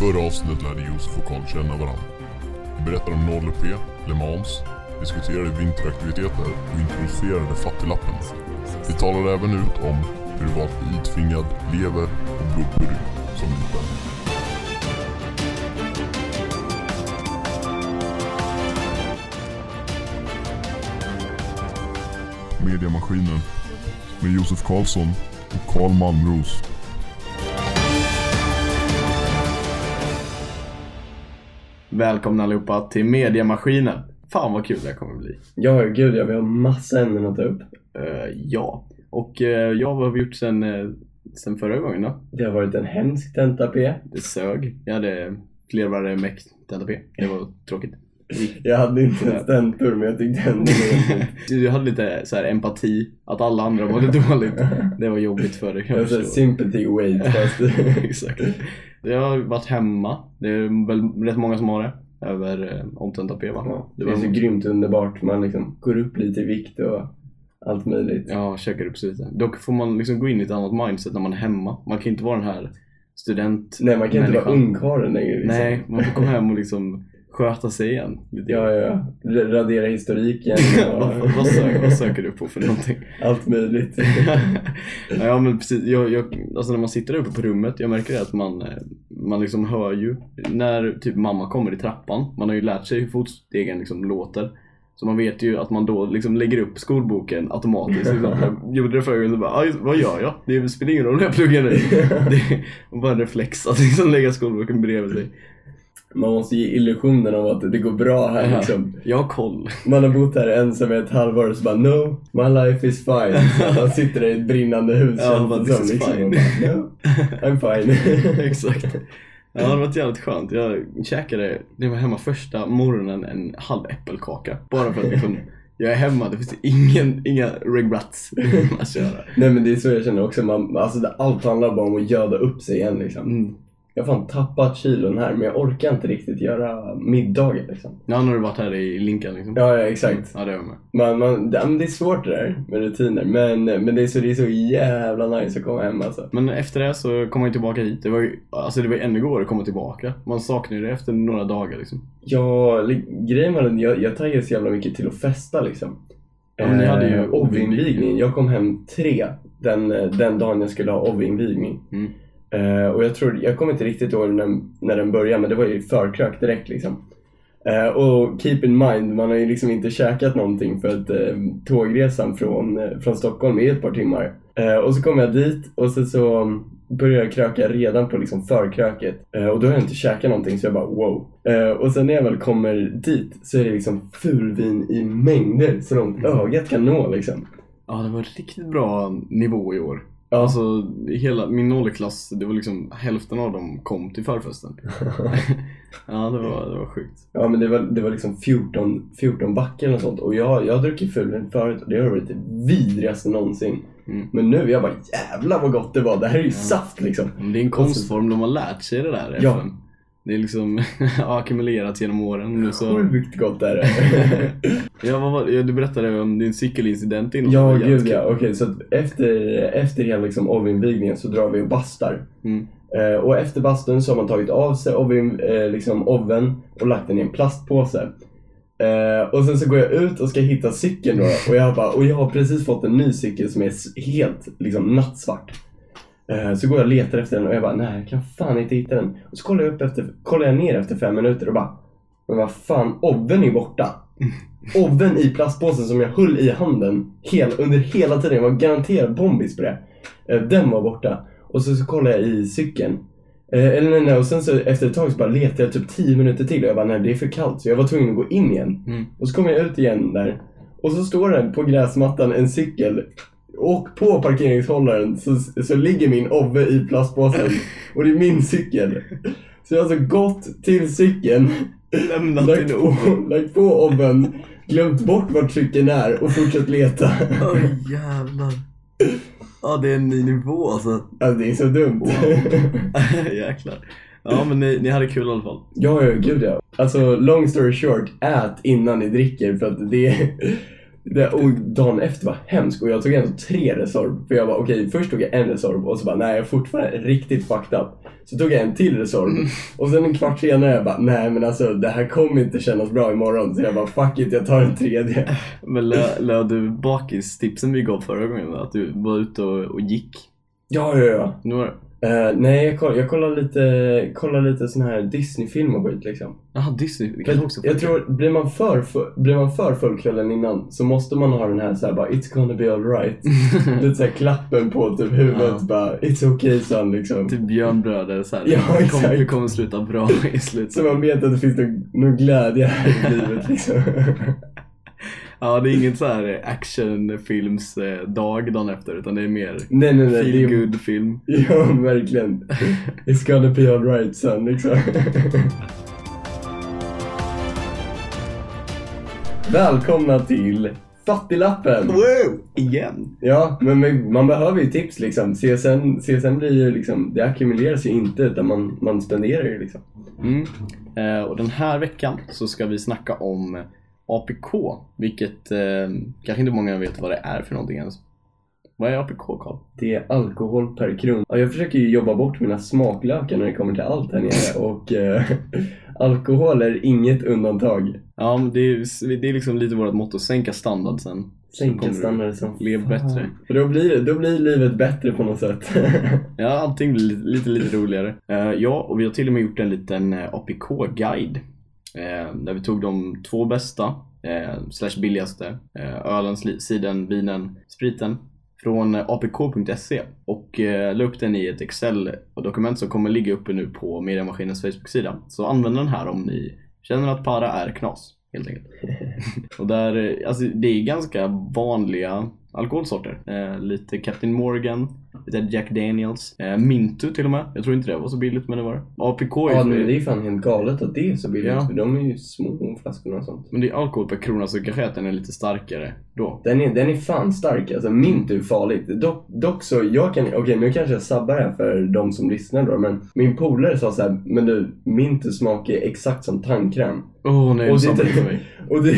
förra avsnittet lärde Josef och Karl känna varandra. Vi berättade om 0P, Le Mans, diskuterade vinteraktiviteter och introducerade fattiglappen. Vi talade även ut om hur det var att bli itvingad lever och blodpudding som liten. Mediamaskinen med Josef Karlsson och Karl Malmros. Välkomna allihopa till Mediamaskinen. Fan vad kul det här kommer bli. Ja, gud ja, vi har massa ämnen att ta upp. Eh, ja, och uh, ja, vad har vi gjort sen, uh, sen förra gången då? Det har varit en hemsk tenta-P. Det sög. Jag hade flervarvade meck tenta P. Det var tråkigt. Jag hade inte ens tentor, men jag tyckte ändå det var. Jag hade lite så här empati, att alla andra mådde dåligt. Det var jobbigt för dig. Jag sympathy weight fast... Exakt. Jag har varit hemma. Det är väl rätt många som har det. Över eh, om tenta P va? Ja, det är så grymt underbart. Man liksom går upp lite i vikt och allt möjligt. Ja, käkar upp sig lite. Dock får man liksom gå in i ett annat mindset när man är hemma. Man kan inte vara den här student Nej, man kan inte vara ungkarlen längre liksom. Nej, man får komma hem och liksom sköta sig igen. Lite Ja, ja, ja. Radera historiken och vad, söker, vad söker du på för någonting? allt möjligt. ja men precis, jag, jag, alltså när man sitter uppe på rummet, jag märker det att man, eh, man liksom hör ju när typ mamma kommer i trappan, man har ju lärt sig hur fotstegen liksom låter. Så man vet ju att man då liksom lägger upp skolboken automatiskt. Liksom. Jag gjorde det förra gången så bara, "Aj, vad gör jag? Det spelar ingen roll när jag pluggar nu. Det var bara en reflex att liksom lägga skolboken bredvid sig. Man måste ge illusionen av att det går bra här liksom. Jag har koll. Man har bott här ensam i ett halvår och så bara No, my life is fine. Så man sitter där i ett brinnande hus Ja, bara, det "This som, is liksom, fine." bara, No, I'm fine. Exakt. Ja, det var ett jävligt skönt. Jag käkade, det var hemma första morgonen, en halv äppelkaka. Bara för att liksom, jag är hemma, det finns ingen, inga regrets att. Nej men det är så jag känner också. Man, alltså allt handlar bara om att göda upp sig igen liksom. Mm. Jag har fan tappat kilon här men jag orkar inte riktigt göra middagen liksom. Ja, har du varit här i Linkan liksom. Ja, ja exakt. Ja, det jag med. Man, man, det, men det är svårt det där med rutiner. Men, men det, är så, det är så jävla nice att komma hem alltså. Men efter det så kom jag tillbaka hit. Det var ju, alltså det var ännu godare att komma tillbaka. Man saknar ju det efter några dagar liksom. Ja, grejen var att jag, jag taggade så jävla mycket till att festa liksom. Ja, men ni hade ju Eh, OV-invigning. Jag kom hem tre den, eh, den dagen jag skulle ha OV-invigning. Mm. Eh, och jag tror, jag kommer inte riktigt ihåg när, när den började men det var ju förkrök direkt liksom. Eh, och keep in mind, man har ju liksom inte käkat någonting för att eh, tågresan från, från Stockholm är ett par timmar. Och så kom jag dit och så, så började jag kröka redan på liksom förkröket. Och då har jag inte käkat någonting så jag bara wow. Och sen när jag väl kommer dit så är det liksom fulvin i mängder så långt ögat kan nå liksom. Ja, det var riktigt bra nivå i år. Ja. Alltså, hela min nollklass, det var liksom hälften av dem kom till förfesten. ja, det var, det var sjukt. Ja men det var, det var liksom 14, 14 backar eller något sånt och jag, jag har druckit fulvin förut och det har varit det vidrigaste någonsin. Mm. Men nu, jag bara jävlar vad gott det var. Det här är ju saft liksom. Men det är en konstform, de har lärt sig det där Ja. FN. Det är liksom ackumulerats genom åren. Nu så... Sjukt gott är det. ja, vad var, ja, du berättade om din cykelincident innan. ja gud ja. Okej så att efter, efter hela liksom ovinvigningen så drar vi och bastar. Mm. Eh, och efter bastun så har man tagit av sig ovin, eh, liksom oven och lagt den i en plastpåse. Eh, och sen så går jag ut och ska hitta cykeln då och jag, bara, och jag har precis fått en ny cykel som är helt liksom nattsvart. Eh, så går jag och letar efter den och jag bara, nej jag kan fan inte hitta den. Och så kollar jag, upp efter, kollar jag ner efter fem minuter och bara, men vad fan, oven är borta. Oven i plastpåsen som jag höll i handen hel, under hela tiden. Jag var garanterad bombis på det. Eh, den var borta. Och så, så kollade jag i cykeln. Eh, eller nej, nej, och sen så efter ett tag så bara letade jag typ 10 minuter till och jag bara nej det är för kallt så jag var tvungen att gå in igen. Mm. Och så kom jag ut igen där. Och så står det på gräsmattan en cykel. Och på parkeringshållaren så, så ligger min Ove i plastpåsen. Och det är min cykel. Så jag har alltså gått till cykeln, Lämnat lagt på, lagt på Oven, glömt bort vart cykeln är och fortsatt leta. Oj jävlar. Ja, det är en ny nivå alltså. Alltså det är så dumt. Jäklar. Ja, men ni, ni hade kul i alla fall. Ja, ja, gud ja. Alltså, long story short, ät innan ni dricker för att det Det, och dagen efter var hemsk och jag tog ändå tre Resorb. För jag bara okej, först tog jag en Resorb och så bara nej jag är fortfarande riktigt fucked up. Så tog jag en till Resorb och sen en kvart senare jag bara nej men alltså det här kommer inte kännas bra imorgon. Så jag bara fuck it, jag tar en tredje. Men löd du bakis-tipsen vi gav förra gången? Att du var ute och, och gick? Ja, ja, ja. Nu var Eh, nej, jag kollar, jag kollar lite, kollar lite sån här Disney-film och skit liksom. Jaha, Disney. Det För kan också jag tror, blir man, för, full, blir man för full kvällen innan så måste man ha den här såhär bara It's gonna be alright. Lite såhär klappen på typ huvudet Ja. bara It's okay son liksom. Typ björnbröder så här. Ja, det, kommer, det kommer sluta bra i slutet. Så man vet att det finns någon, någon glädje här i livet liksom. Ja, det är inget så här actionfilmsdag dagen efter utan det är mer nej, nej, nej. det feel är- good film Ja, verkligen. It's gonna be alright son liksom. Välkomna till Fattiglappen! Wow! Igen! Ja, men man- man behöver ju tips liksom. CSN, CSN blir ju liksom, det ackumuleras ju inte utan man, man spenderar ju liksom. Mm. Eh, och den här veckan så ska vi snacka om APK, vilket eh, kanske inte många vet vad det är för någonting ens. Vad är APK Carl? Det är alkohol per kron. Ja, jag försöker ju jobba bort mina smaklökar när det kommer till allt här nere och eh, alkohol är inget undantag. Ja, men det är, det är liksom lite vårt motto, sänka standard sen. Sänka standarden som Lev bättre. För då blir, då blir livet bättre på något sätt. Ja, allting blir lite, lite, lite roligare. Eh, ja, och vi har till och med gjort en liten eh, APK-guide eh, där vi tog de två bästa, eh, slash billigaste, eh, ölen, siden, vinen, spriten från eh, apk.se och eh, la upp den i ett Excel-dokument som kommer ligga uppe nu på Mediamaskinens Facebook-sida. Så använd den här om ni känner att para är knas, helt enkelt. och där, eh, alltså det är ganska vanliga alkoholsorter. Eh, lite Captain Morgan, lite Jack Daniels, eh, Mintu till och med. Jag tror inte det var så billigt men det var det. APK är ja, ju men det är fan helt galet att det är så billigt Ja. för de är ju små flaskorna och sånt. men det är alkohol per krona så kanske att den är lite starkare då. Den är, den är fan stark alltså. Mint är farligt. Dock, dock så, jag kan, okej nu kanske jag sabbar här för de som lyssnar då, men min polare sa så här, men du, mint smakar exakt som tandkräm. Åh nej, Och det samma för mig. Och, det,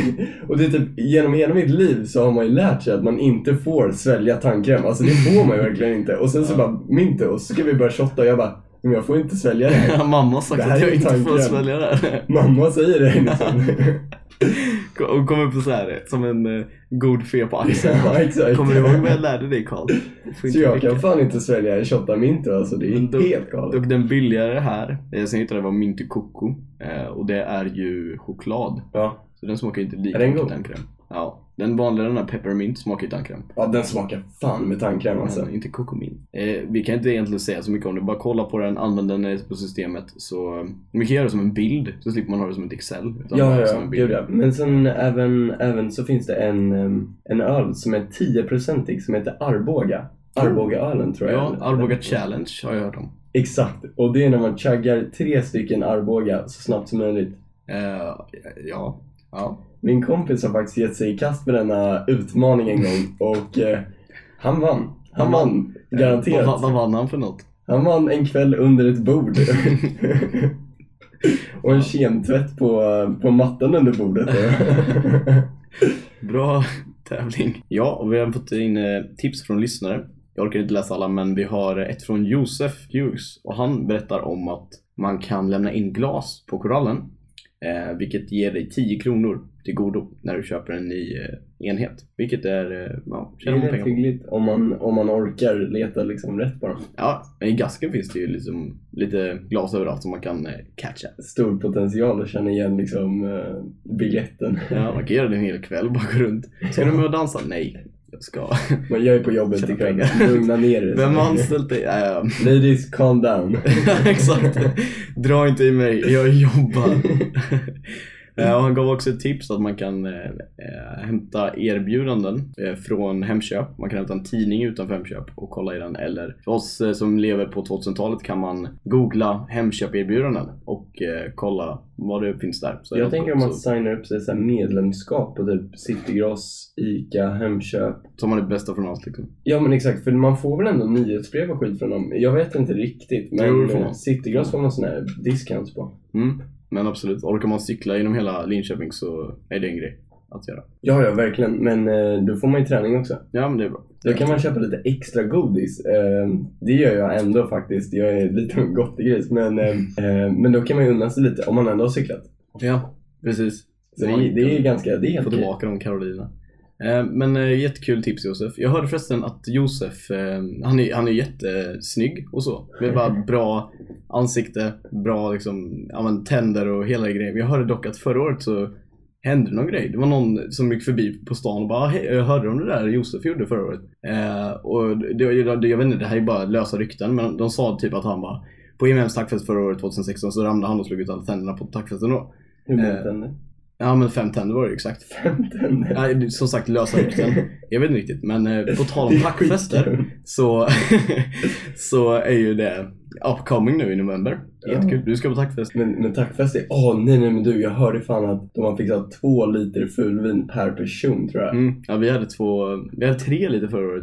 och det är typ, genom hela mitt liv så har man ju lärt sig att man inte får svälja tandkräm. Alltså det får man ju verkligen inte. Och sen så Ja. bara, mint och så ska vi börja shotta och jag bara, men jag får inte svälja det här. Mamma har sagt att jag inte får svälja det här. Mamma säger det liksom. Och kommer på så här som en eh, god fe på axeln. ja, exakt. Kommer du ihåg vad jag lärde dig Karl? Så jag dricka. kan fan inte svälja en shot av mint alltså. Det är då- helt galet. Och den billigare här, eh, sen hittade jag var Minty Coco. Eh, och det är ju choklad. Ja. Så den smakar inte lika Är den mycket god? tandkräm. Ja. Den vanliga, den här peppermint, smakar ju tandkräm. ja, den smakar fan med tandkräm alltså. Men inte kokomint. Eh, vi kan inte egentligen säga så mycket om det. Bara kolla på den, använd den på systemet. Så eh, vi kan göra det som en bild. Så slipper man ha det som ett Excel. Ja, ja, ja. Gud, ja. Men sen även, även så finns det en, en öl som är 10-procentig som heter Arboga. Arbogaölen tror jag. Ja, Arboga Challenge har jag hört om. Exakt. Och det är när man chuggar tre stycken Arboga så snabbt som möjligt. Eh, ja. Ja. Min kompis har faktiskt gett sig i kast med denna utmaning en gång och eh, han vann. Han Han vann. Garanterat. Vad, vad vann han för något? Han vann en kväll under ett bord. och en kemtvätt på, på mattan under bordet. Bra tävling. Ja, och vi har fått in eh, tips från lyssnare. Jag orkar inte läsa alla, men vi har ett från Josef Hughes och han berättar om att man kan lämna in glas på korallen, eh, vilket ger dig 10 kronor till godo när du köper en ny eh, enhet. Vilket är, eh, ja, Det tjänar är man pengar på. hyggligt om man, om man orkar leta liksom rätt på dem. Ja, men i gasken finns det ju liksom lite glas överallt som man kan eh, catcha. Stor potential att känna igen liksom biljetten. Ja, man kan göra det en hel kväll, bara gå runt. Ska du med och dansa? Nej, jag ska. Men jag är på jobbet ikväll. pengar. Lugna ner er. Vem har anställt dig? Äh, Ladies, calm down. Exakt. Dra inte i mig, jag jobbar. Eh, han gav också ett tips att man kan eh, eh, hämta erbjudanden från Hemköp. Man kan hämta en tidning utanför Hemköp och kolla i den. Eller för oss som lever på 2000-talet kan man googla Hemköp-erbjudanden och kolla vad det finns där. Så Jag tänker om man signar upp sig så medlemskap på typ Citygross, Ica, Hemköp. har man det bästa från allt liksom. Ja men exakt, för man får väl ändå nyhetsbrev och skit från dem. Jag vet inte riktigt men Jo, får Citygross får man såna här discounts på. Mm. Men absolut, orkar man cykla genom hela Linköping så är det en grej. att göra. Ja, ja verkligen. Men eh, då får man ju träning också. Ja men det är bra. Då kan man köpa lite extra godis. Eh, det gör jag ändå faktiskt. Jag är lite av en gottegris. Men, eh, men då kan man ju unna sig lite om man ändå har cyklat. Ja, precis. Så det, är- det är ganska, det är helt Få tillbaka de Karolina. Eh, Men eh, jättekul tips Josef. Jag hörde förresten att Josef, eh, han är, han är jättesnygg och så. Med bara bra ansikte, bra liksom, ja, men, tänder och hela grejen. Jag hörde dock att förra året så hände någon grej. Det var någon som gick förbi på stan och bara hej, jag hörde om det där Josef gjorde förra året. Eh, och det, det, jag vet inte, det här är bara lösa rykten men de sa typ att han bara på EMMs tackfest förra året 2016 så ramlade han och slog ut alla tänderna på tackfesten då. Hur många Eh? Ja men fem tänder var det exakt. Fem tänder. Nej, som sagt lösa rykten. Jag vet inte riktigt men eh, på tal om tackfester så, så är ju det upcoming nu i november. Jättekul. Ja. Du ska på tackfest. Men, men tackfest är... Åh nej nej men du, jag hörde fan att de har fixat två liter fullvin per person tror jag. Mm. Ja vi hade två, vi hade tre lite förra året.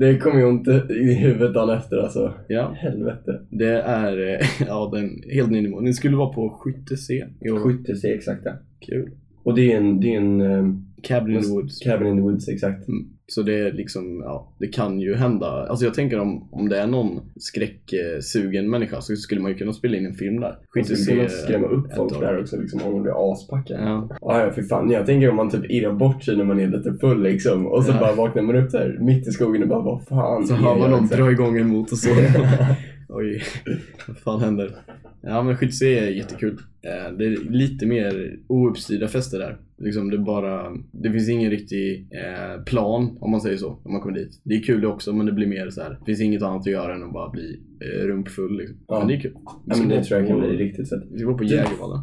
Det kommer ju inte i huvudet dagen efter alltså. Ja, Helvete. det är eh, ja, den helt ny nivå. Ni skulle vara på Skytte C i år. Skytte sig exakt ja. Kul. Och det är en, det är en um, Cabin in the Woods. cabin in the woods exakt. Mm. Så det är liksom, ja, det kan ju hända. Alltså jag tänker om, om det är någon skräcksugen människa så skulle man ju kunna spela in en film där. Och så se kan man skrämma upp folk där också liksom om de blir aspackade. Ja. Ja. ja, för fan. Jag tänker om man typ irrar bort sig när man är lite full liksom. Och så Ja. bara vaknar man upp där mitt i skogen och bara vad fan Så hör man någon liksom? dra igång en motor så. Oj, vad fan händer? Ja men Skytte är jättekul. Eh, Det är lite mer ouppstyrda fester där. Liksom det bara, det finns ingen riktig eh, plan om man säger så, om man kommer dit. Det är kul det också men det blir mer så här. det finns inget annat att göra än att bara bli eh, rumpfull liksom. Ja. Men det är kul. Ja, men det tror jag kan bli riktigt fett. Vi ska vara på Jägervallen.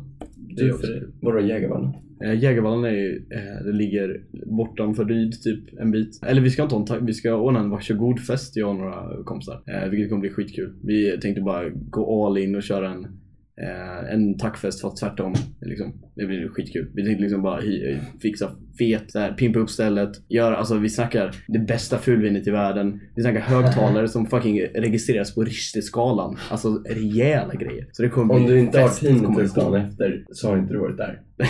Är Du, för, vadå Jägarvallen? Eh, Jägarvallen är ju, eh, det ligger bortanför Ryd typ en bit. Eller vi ska inte ha en, ta- vi ska ordna en varsågod-fest jag och några kompisar. Eh, vilket kommer bli skitkul. Vi tänkte bara gå all in och köra en, eh, en tackfest fast tvärtom. Liksom. Det blir skitkul. Vi tänkte liksom bara hi- fixa fet, så här, pimpa upp stället. Göra, alltså vi snackar det bästa fulvinet i världen. Vi snackar högtalare som fucking registreras på Richterskalan. Alltså rejäla grejer. Så det kommer Om bli du inte har fest, tinnitus dagen efter så har inte du varit där.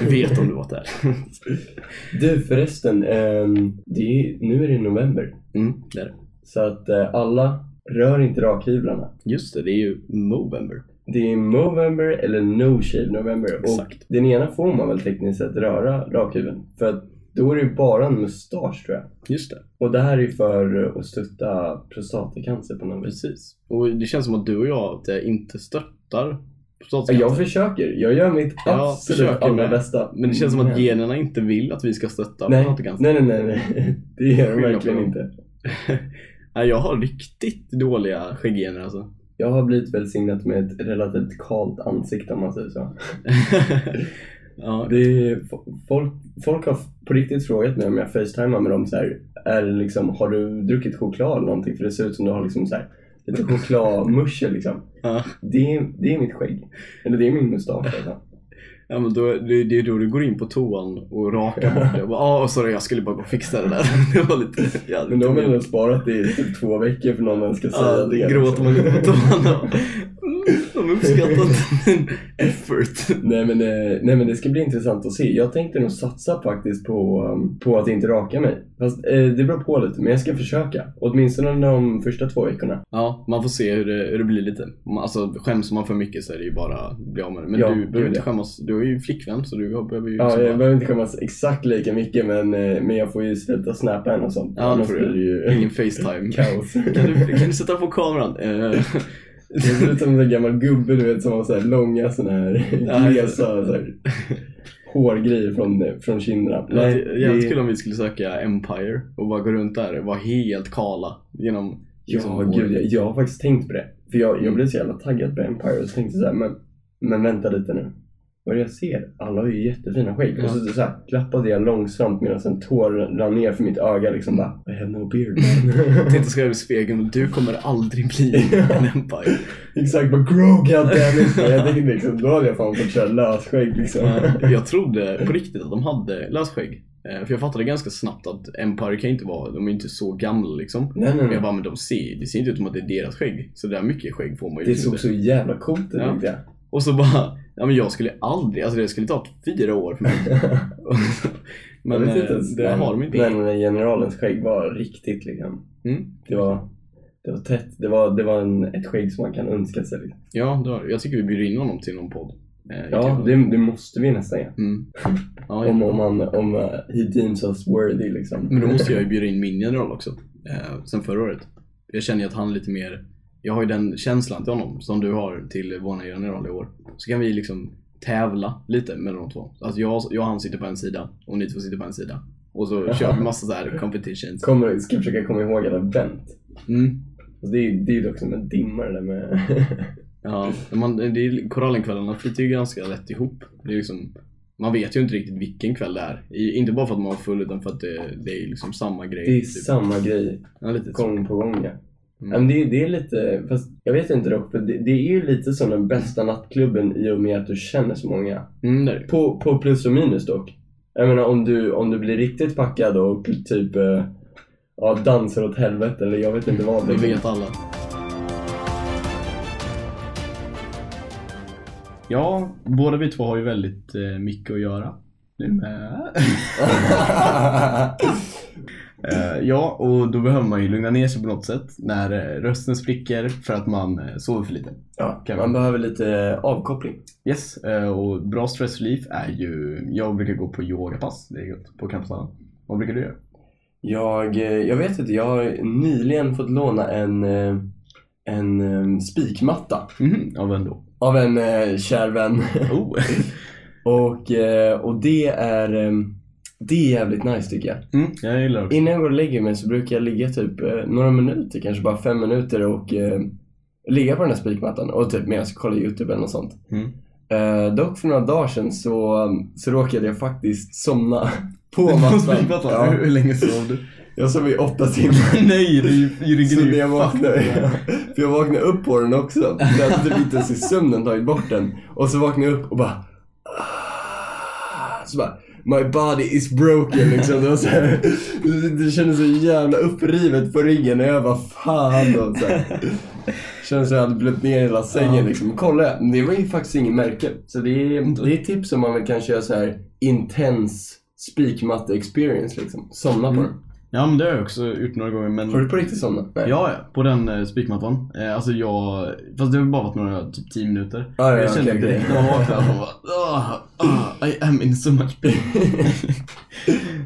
Du vet om du var där. Du förresten, ehm, det är, nu är det november. Mm, det är det. Så att eh, alla, rör inte rakhyvlarna. Just det, det är ju Movember. Det är Movember eller No Shave November. Exakt. Och den ena får man väl tekniskt sett röra rakhyveln. För att då är det ju bara en mustasch tror jag. Just det, Och det här är ju för att stötta prostatacancer på något vis. precis. Och det känns som att du och jag inte stöttar. Jag försöker. Jag gör mitt absolut allra med. bästa. Men det känns som att Men- generna inte vill att vi ska stötta Nej, nej, nej, nej, nej. Det gör de verkligen inte. Nej, jag har riktigt dåliga skägggener alltså. Jag har blivit välsignad med ett relativt kalt ansikte om man säger så. ja, är, folk, folk har på riktigt frågat mig om jag facetimar med dem så här, är liksom, har du druckit choklad eller någonting? För det ser ut som du har liksom så här, lite chokladmusche liksom. ja. Det är, det är mitt skägg. Eller det är min mustasch alltså. ja men då, det, det är då du går in på toan och rakar bort det. Och bara, ah, sorry, jag skulle bara gå och fixa det där. det var lite... Ja, Men de har väl sparat det i typ två veckor för någon ens ska säga Ja, det. gråter man lite på toan De uppskattar inte effort. Nej men, eh, nej men det ska bli intressant att se. Jag tänkte nog satsa faktiskt på, um, på att inte raka mig. Fast eh, det beror på lite, men jag ska försöka. Åtminstone de första två veckorna. Ja, man får se hur det, hur det blir lite. Alltså skäms man för mycket så är det ju bara att bli av med det. Men Ja, du behöver inte skämmas. Du har ju flickvän så du behöver ju Ja, liksom jag bara- behöver inte skämmas exakt lika mycket men, eh, men jag får ju sluta snappa henne och sånt. Ja, det får du. ju Ingen Facetime. kaos. Kan du, kan du sätta på kameran? Det ser ut som en gammal gubbe du vet som har så här långa såna här glesa så här, hårgrejer från, från kinderna. Nej, jävligt det- kul om vi skulle söka Empire och bara gå runt där och vara helt kala genom liksom, Ja, gud, jag, jag har faktiskt tänkt på det. För jag, jag blev så jävla taggad på Empire och så tänkte jag så här, men, men vänta lite nu. Vad jag ser, alla har ju jättefina skägg. Ja. Och så, så här, klappade jag långsamt medan en tår rann ner för mitt öga liksom bara I have no beard man. Jag tänkte skriva i spegeln, men du kommer aldrig bli en Empire. Exakt, bara grow goddammit. Jag tänkte liksom, då hade jag fan fått köra lösskägg liksom. Men Jag trodde på riktigt att de hade lösskägg. Eh, För jag fattade ganska snabbt att Empire kan inte vara, de är inte så gamla liksom. Nej, nej, Men nej. jag bara, men de ser, det ser inte ut som att det är deras skägg. Så där mycket skägg får man ju Det såg så jävla coolt ut Ja. Och så bara, Ja men jag skulle aldrig, alltså det skulle ta fyra år för mig. men Jag vet eh, inte ens, det men, har de inte. Men generalens skägg var riktigt liksom. Mm. Det var, det var tätt. Det var, det var en, ett skägg som man kan önska sig. Liksom. Ja, det har, jag tycker vi bjuder in honom till någon podd. Eh, Ja, det, det måste vi nästan göra. Mm. Ja, Om, om, man, om uh, he deems us worthy liksom. Men då måste jag ju bjuda in min general också. Eh, sen förra året. Jag känner ju att han är lite mer, jag har ju den känslan till honom som du har till vår general i år. Så kan vi liksom tävla lite mellan de två. Alltså jag, jag och han sitter på en sida och ni två sitter på en sida. Och så kör vi massa så här competitions. Kommer, ska försöka komma ihåg alla event. Mm. Alltså det, är, det är ju dock som en dimma det där med... Ja, man, det är, Korallenkvällarna flyter ju ganska lätt ihop. Det är liksom, man vet ju inte riktigt vilken kväll det är. Inte bara för att man var full utan för att det, det är liksom samma grej. det är typ. samma grej. ja. Gång på gång ja. Mm. Det, är- det är lite, fast jag vet inte dock, för det, det är ju lite som den bästa nattklubben i och med att du känner så många. Mm. På, på plus och minus dock. Jag menar om du, om du blir riktigt packad och typ eh, ja, dansar åt helvete eller jag vet inte vad. Det vet alla. Ja, båda vi två har ju väldigt eh, mycket att göra. Nu med. Eh, ja, och då behöver man ju lugna ner sig på något sätt när eh, rösten spricker för att man eh, sover för lite. ja, man behöver lite avkoppling. Yes, och bra stress relief är ju, jag brukar gå på yogapass, det är gött, på campushallen. Vad brukar du göra? Jag, jag vet inte, jag har nyligen fått låna en, en spikmatta Mhm, av vem då? av en kär vän. Oh. och, och det är det är jävligt nice tycker jag. Mm, jag gillar det också. Innan jag går och lägger mig så brukar jag ligga typ eh, några minuter, kanske bara fem minuter och eh, ligga på den här spikmattan och typ medan jag kollar YouTube eller något sånt. Mm. Eh, dock för några dagar sedan så, så råkade jag faktiskt somna på mattan. Ja, Hur länge sov du? jag sov i åtta timmar. Nej, det är ju Så är när jag vaknade, för jag vaknade upp på den också. Jag hade typ inte ens i sömnen tagit bort den. Och så vaknade jag upp och bara... Så bara... My body is broken liksom. Det, var så här, det kändes så jävla upprivet på ryggen och jag bara fan och så här. Kändes som jag hade blött ner hela sängen liksom. Kolla, det var ju faktiskt inget märke. Så det är, det är tips om man vill kanske göra så här intens spikmatte experience liksom. Somna på Mm. den. Ja men det har jag också gjort några gånger men Har du på riktigt somnat? Ja, ja, på den eh, spikmattan. Eh, alltså jag, fast det har bara varit några, typ 10 minuter. Ja, ja, jag kände okej. direkt när man vaknade att man bara, ah, ah, I am in so much pain.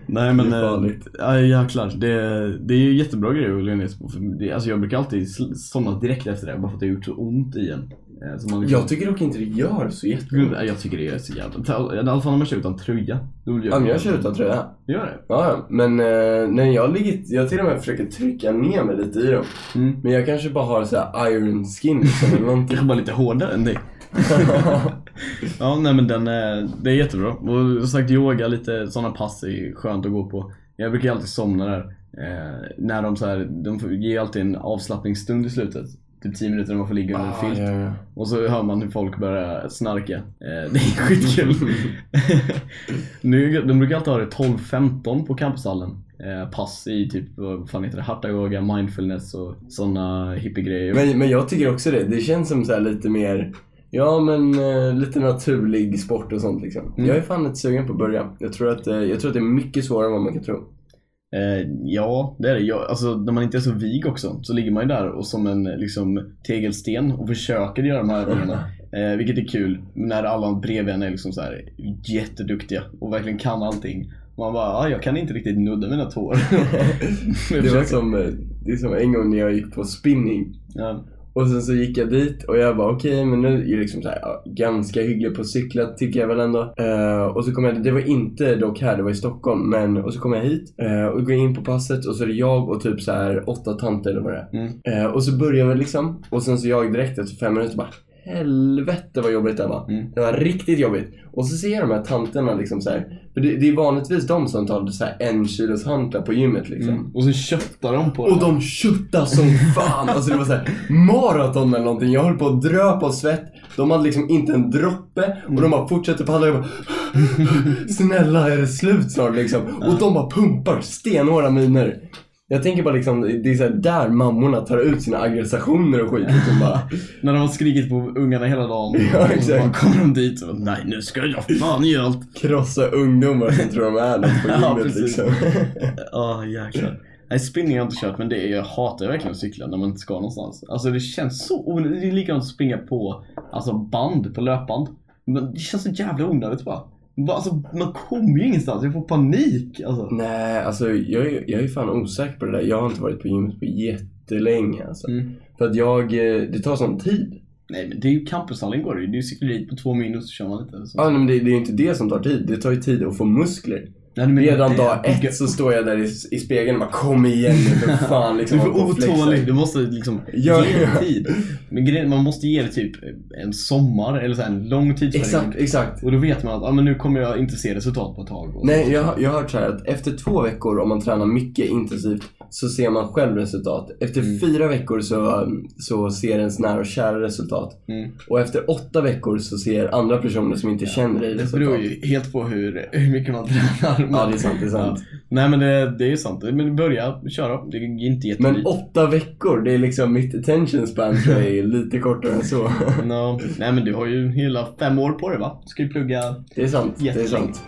Nej men, Det är eh, farligt. ja jäklar. Det, det är ju jättebra grejer att lägga ner sig på. För det, alltså jag brukar alltid somna direkt efter det, bara för att det har gjort så ont i en. Eh, liksom, Jag tycker dock inte det gör så jättemycket. jag tycker det är så jävla... I alla fall när man kör utan tröja. Då vill Ja, men jag kör utan tröja. Gör det? Ja. Men eh, när jag ligger, jag till och med försöker trycka ner mig lite i dem. Mm. Men jag kanske bara har så här iron skin liksom, eller någonting. Kanske bara lite hårdare än dig. Ja, nej men den är, det är jättebra. Och som sagt yoga, lite sådana pass är skönt att gå på. Jag brukar alltid somna där. Eh, när de så här, de ger alltid en avslappningsstund i slutet. Typ 10 minuter när man får ligga under en Ah, filt. ja, ja. Och så hör man hur folk börjar snarka. Eh, det är skitkul. nu, de brukar alltid ha det 12-15 på campushallen. Eh, pass i typ, vad fan heter det, hatha yoga, mindfulness och sådana hippiegrejer. Men, men jag tycker också det. Det känns som så här lite mer, ja men eh, lite naturlig sport och sånt liksom. Mm. Jag är fan lite sugen på att börja. Jag tror att, eh, jag tror att det är mycket svårare än vad man kan tro. Eh, ja, det är det. Jag, alltså, när man inte är så vig också så ligger man ju där och som en liksom, tegelsten och försöker göra de här övningarna. Eh, vilket är kul när alla bredvid en är liksom så här jätteduktiga och verkligen kan allting. Man bara, ah, jag kan inte riktigt nudda mina tår. Det var som, eh, det är som en gång när jag gick på spinning. Ja. Och sen så gick jag dit och jag bara okej men nu är jag liksom så här, ja, ganska hygglig på cykla tycker jag väl ändå. Eh, och så kom jag, det var inte dock här, det var i Stockholm. Men, och så kom jag hit eh, och går in på passet och så är det jag och typ så här åtta tanter eller vad det är. Mm. Eh, och så börjar vi liksom och sen så jag direkt efter fem minuter bara Helvete vad jobbigt det var. Mm. Det var riktigt jobbigt. Och så ser jag de här tanterna liksom så här. För det, det är vanligtvis de som tar så här en kilos hantlar på gymmet liksom. Mm. Och så köttar de på Och det. de köttade som fan! Alltså det var såhär maraton eller någonting. Jag höll på att dröpa av svett. De hade liksom inte en droppe och de bara fortsatte paddla. Jag bara Snälla är det slut snart liksom? Och de bara pumpar stenhårda miner. Jag tänker bara liksom, det är så där mammorna tar ut sina aggressioner och skit. Liksom bara, När de har skrikit på ungarna hela dagen. Ja, Och så exakt. kommer de dit och nej nu ska jag fan göra allt. krossa ungdomar som tror de är något på Ja, gymmet liksom. Ja jäklar. Nej spinning har jag inte kört men det är, jag hatar verkligen att cykla när man inte ska någonstans. Alltså det känns så onödigt. Det är likadant att springa på alltså, band, på löpband. Men det känns så jävla onödigt bara. Alltså, man kommer ju ingenstans, jag får panik. Alltså. Nej, alltså jag är, jag är fan osäker på det där. Jag har inte varit på gymmet på jättelänge alltså. Mm. För att jag, eh, det tar sån tid. Nej men det är ju campushallen går det ju. Är ju cykleri på två minuter så kör man lite. Ja, men det, det är inte det som tar tid. Det tar ju tid att få muskler. Redan dag ett så står jag där i, i spegeln och bara kom igen nu för fan Du liksom. är håll på för otålig, du måste liksom Ja, ge ja. tid. Men grejen, man måste ge det typ en sommar eller så en lång tidsperiod. Exakt, exakt. Och då vet man att ah, men nu kommer jag inte se resultat på ett tag. Nej, jag, har- jag har hört så här att efter två veckor om man tränar mycket intensivt så ser man själv resultat. Efter Mm. fyra veckor så, så ser ens nära och kära resultat. Mm. Och efter åtta veckor så ser andra personer som inte känner dig Det beror resultat. ju helt på hur, hur mycket man tränar. Ja, det är sant, det är sant. Ja. Nej men det, det är sant. Men börja köra. Det är inte Men jättedyrt. åtta veckor, det är liksom mitt attention span tror jag är lite kortare än så. No. Nej men du har ju hela fem år på dig va? Du ska ju plugga. Det är sant, det är sant.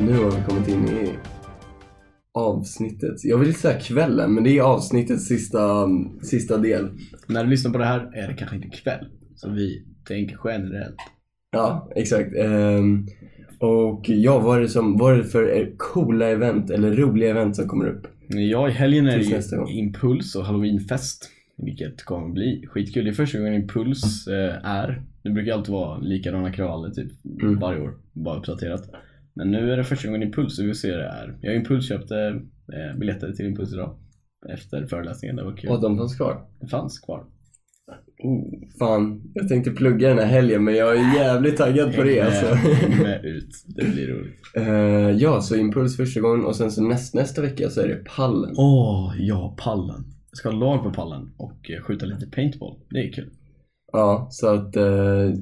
Nu har vi kommit in i avsnittet. Jag vill säga kvällen, men det är avsnittets sista, sista del. När du lyssnar på det här är det kanske inte kväll. Så vi tänker generellt. Ja, exakt. Ehm, och ja, vad är, det som, vad är det för eh, coola event eller roliga event som kommer upp? Ja, i helgen är det ju Impuls och Halloweenfest. Vilket kommer bli skitkul. Det är första gången Impuls eh, är. Det brukar alltid vara likadana kravaller typ Mm. varje år. Bara uppdaterat. Men nu är det första gången Impuls och vi får se hur det är. Jag och Impuls köpte eh, biljetter till Impuls idag. Efter föreläsningen. Det var kul. Och de fanns kvar. Det fanns kvar. Oh, fan, jag tänkte plugga den här helgen men jag är jävligt taggad på det alltså. Häng med ut. Det blir roligt. Eh, ja, så Impuls första gången och sen så näst, nästa vecka så är det pallen. Åh, ja pallen. Jag ska ha lag på pallen och eh, skjuta lite paintball. Det är kul. Ja, så att eh,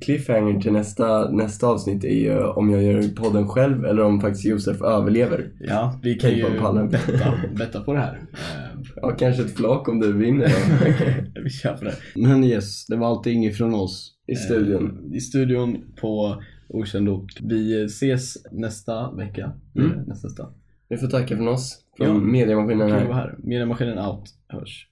cliffhanger till nästa, nästa avsnitt är ju om jag gör podden själv eller om faktiskt Josef överlever. Ja, vi kan ju betta, betta på det här. Eh, Ja, kanske ett flak om du vinner då. Vi kör på det. Men yes, det var allting från oss. I studion. Eh, I studion på Okänd ort. Vi ses nästa vecka. Mm. Eh, Nästa nästa. Vi får tacka från oss, från Ja. mediamaskinen här. Mediamaskinen out. Hörs.